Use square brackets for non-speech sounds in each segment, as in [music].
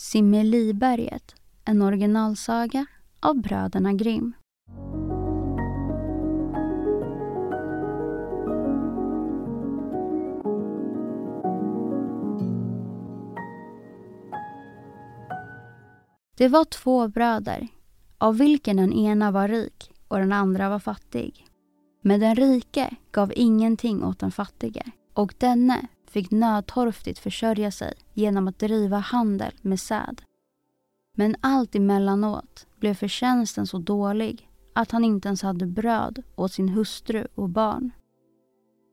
Simmeliberget, en originalsaga av bröderna Grimm. Det var två bröder, av vilken den ena var rik och den andra var fattig. Men den rike gav ingenting åt den fattige och denne fick nödtorftigt försörja sig genom att driva handel med säd. Men allt emellanåt blev förtjänsten så dålig att han inte ens hade bröd åt sin hustru och barn.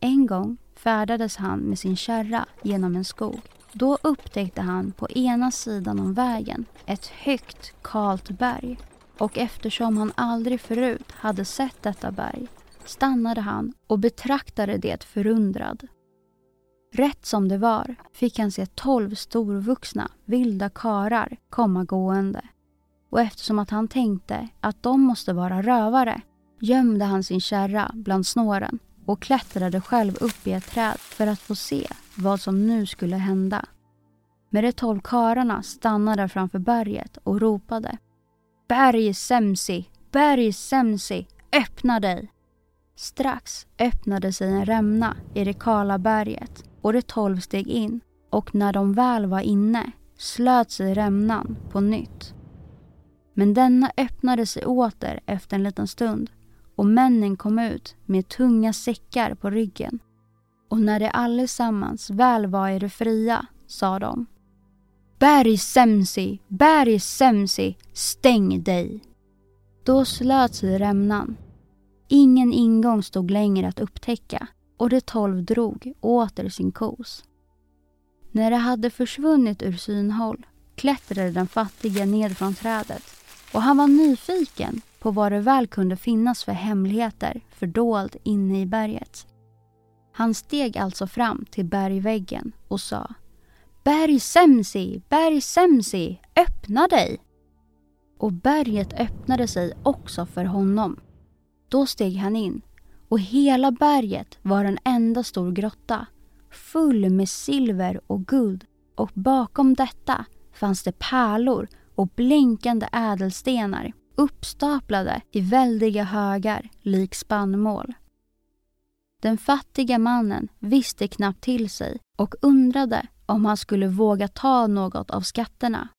En gång färdades han med sin kärra genom en skog. Då upptäckte han på ena sidan om vägen ett högt, kalt berg. Och eftersom han aldrig förut hade sett detta berg stannade han och betraktade det förundrad. Rätt som det var fick han se tolv storvuxna vilda karar komma gående. Och eftersom att han tänkte att de måste vara rövare gömde han sin kärra bland snåren och klättrade själv upp i ett träd för att få se vad som nu skulle hända. Men de tolv kararna stannade framför berget och ropade Berg Semsi, Berg Semsi, öppna dig! Strax öppnade sig en rämna i det kala berget och tolv steg in och när de väl var inne slöt sig rämnan på nytt. Men denna öppnade sig åter efter en liten stund och männen kom ut med tunga säckar på ryggen. Och när de allesammans väl var i det fria sa de Berg Semsi, berg Semsi, stäng dig! Då slöt sig rämnan. Ingen ingång stod längre att upptäcka och de tolv drog åter sin kos. När de hade försvunnit ur synhåll klättrade den fattige ned från trädet och han var nyfiken på vad det väl kunde finnas för hemligheter fördold inne i berget. Han steg alltså fram till bergväggen och sa Berg Semsi, berg Semsi, öppna dig! Och berget öppnade sig också för honom. Då steg han in och hela berget var en enda stor grotta full med silver och guld och bakom detta fanns det pärlor och blinkande ädelstenar uppstaplade i väldiga högar lik spannmål. Den fattiga mannen visste knappt till sig och undrade om han skulle våga ta något av skatterna.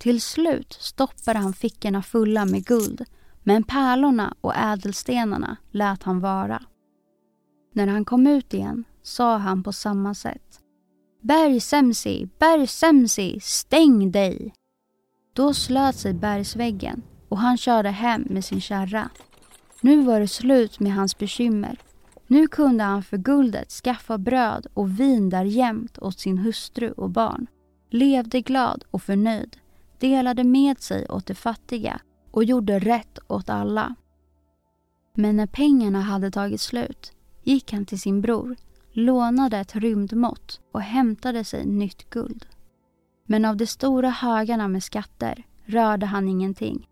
Till slut stoppade han fickorna fulla med guld men pärlorna och ädelstenarna lät han vara. När han kom ut igen sa han på samma sätt. “Bergsemsi, bergsemsi, stäng dig! Då slöt sig bergsväggen och han körde hem med sin kärra. Nu var det slut med hans bekymmer. Nu kunde han för guldet skaffa bröd och vin där jämt åt sin hustru och barn. Levde glad och förnöjd, delade med sig åt de fattiga och gjorde rätt åt alla. Men när pengarna hade tagit slut gick han till sin bror, lånade ett rymdmått och hämtade sig nytt guld. Men av de stora högarna med skatter rörde han ingenting.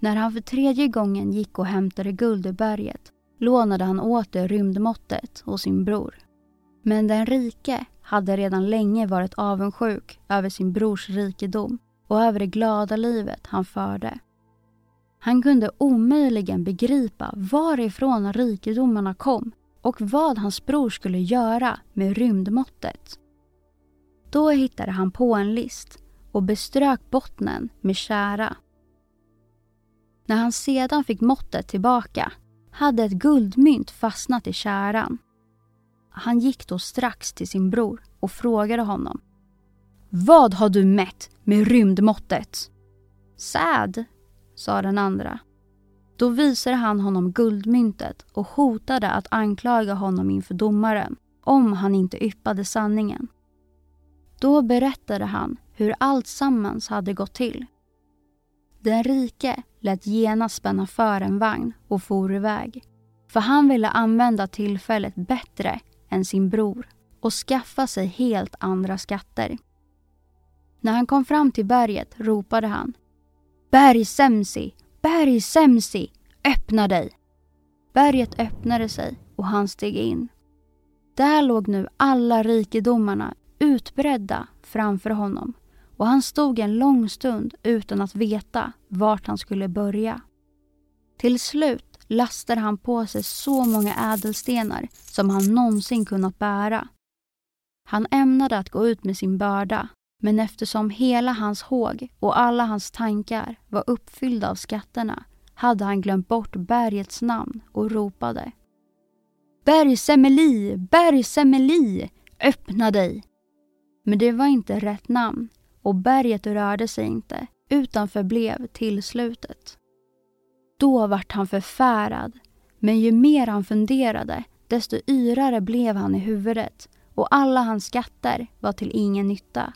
När han för tredje gången gick och hämtade guld ur berget lånade han åter rymdmåttet hos sin bror. Men den rike hade redan länge varit avundsjuk över sin brors rikedom och över det glada livet han förde. Han kunde omöjligen begripa varifrån rikedomarna kom och vad hans bror skulle göra med rymdmåttet. Då hittade han på en list och beströk bottnen med kära. När han sedan fick måttet tillbaka hade ett guldmynt fastnat i käran. Han gick då strax till sin bror och frågade honom. Vad har du mätt med rymdmåttet? Säd, sa den andra. Då visade han honom guldmyntet och hotade att anklaga honom inför domaren om han inte yppade sanningen. Då berättade han hur allt sammans hade gått till. Den rike lät genast spänna för en vagn och for iväg. För han ville använda tillfället bättre än sin bror och skaffa sig helt andra skatter. När han kom fram till berget ropade han Bergsemsi, bergsemsi, öppna dig! Berget öppnade sig och han steg in. Där låg nu alla rikedomarna utbredda framför honom och han stod en lång stund utan att veta vart han skulle börja. Till slut lastade han på sig så många ädelstenar som han någonsin kunnat bära. Han ämnade att gå ut med sin börda men eftersom hela hans håg och alla hans tankar var uppfyllda av skatterna hade han glömt bort bergets namn och ropade. Bergsemeli, Bergsemeli, öppna dig! Men det var inte rätt namn och berget rörde sig inte utan förblev till slutet. Då vart han förfärad, men ju mer han funderade desto yrare blev han i huvudet och alla hans skatter var till ingen nytta.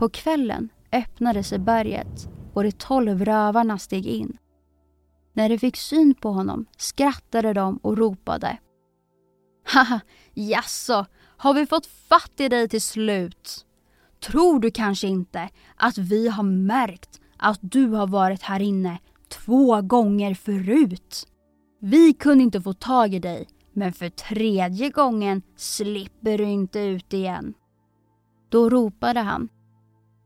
På kvällen öppnade sig berget och de tolv rövarna steg in. När de fick syn på honom skrattade de och ropade. [laughs] Haha, jaså, har vi fått fatt i dig till slut? Tror du kanske inte att vi har märkt att du har varit här inne två gånger förut? Vi kunde inte få tag i dig, men för tredje gången slipper du inte ut igen. Då ropade han.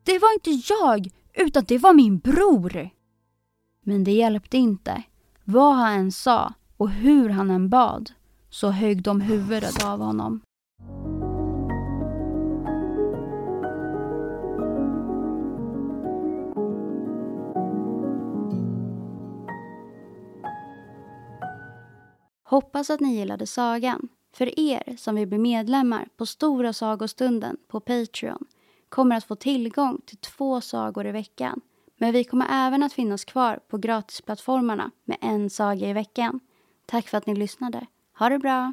Det var inte jag, utan det var min bror. Men det hjälpte inte. Vad han än sa och hur han än bad så högg de huvudet av honom. Hoppas att ni gillade sagan. För er som vill bli medlemmar på Stora sagostunden på Patreon kommer att få tillgång till två sagor i veckan. Men vi kommer även att finnas kvar på gratisplattformarna med en saga i veckan. Tack för att ni lyssnade. Ha det bra!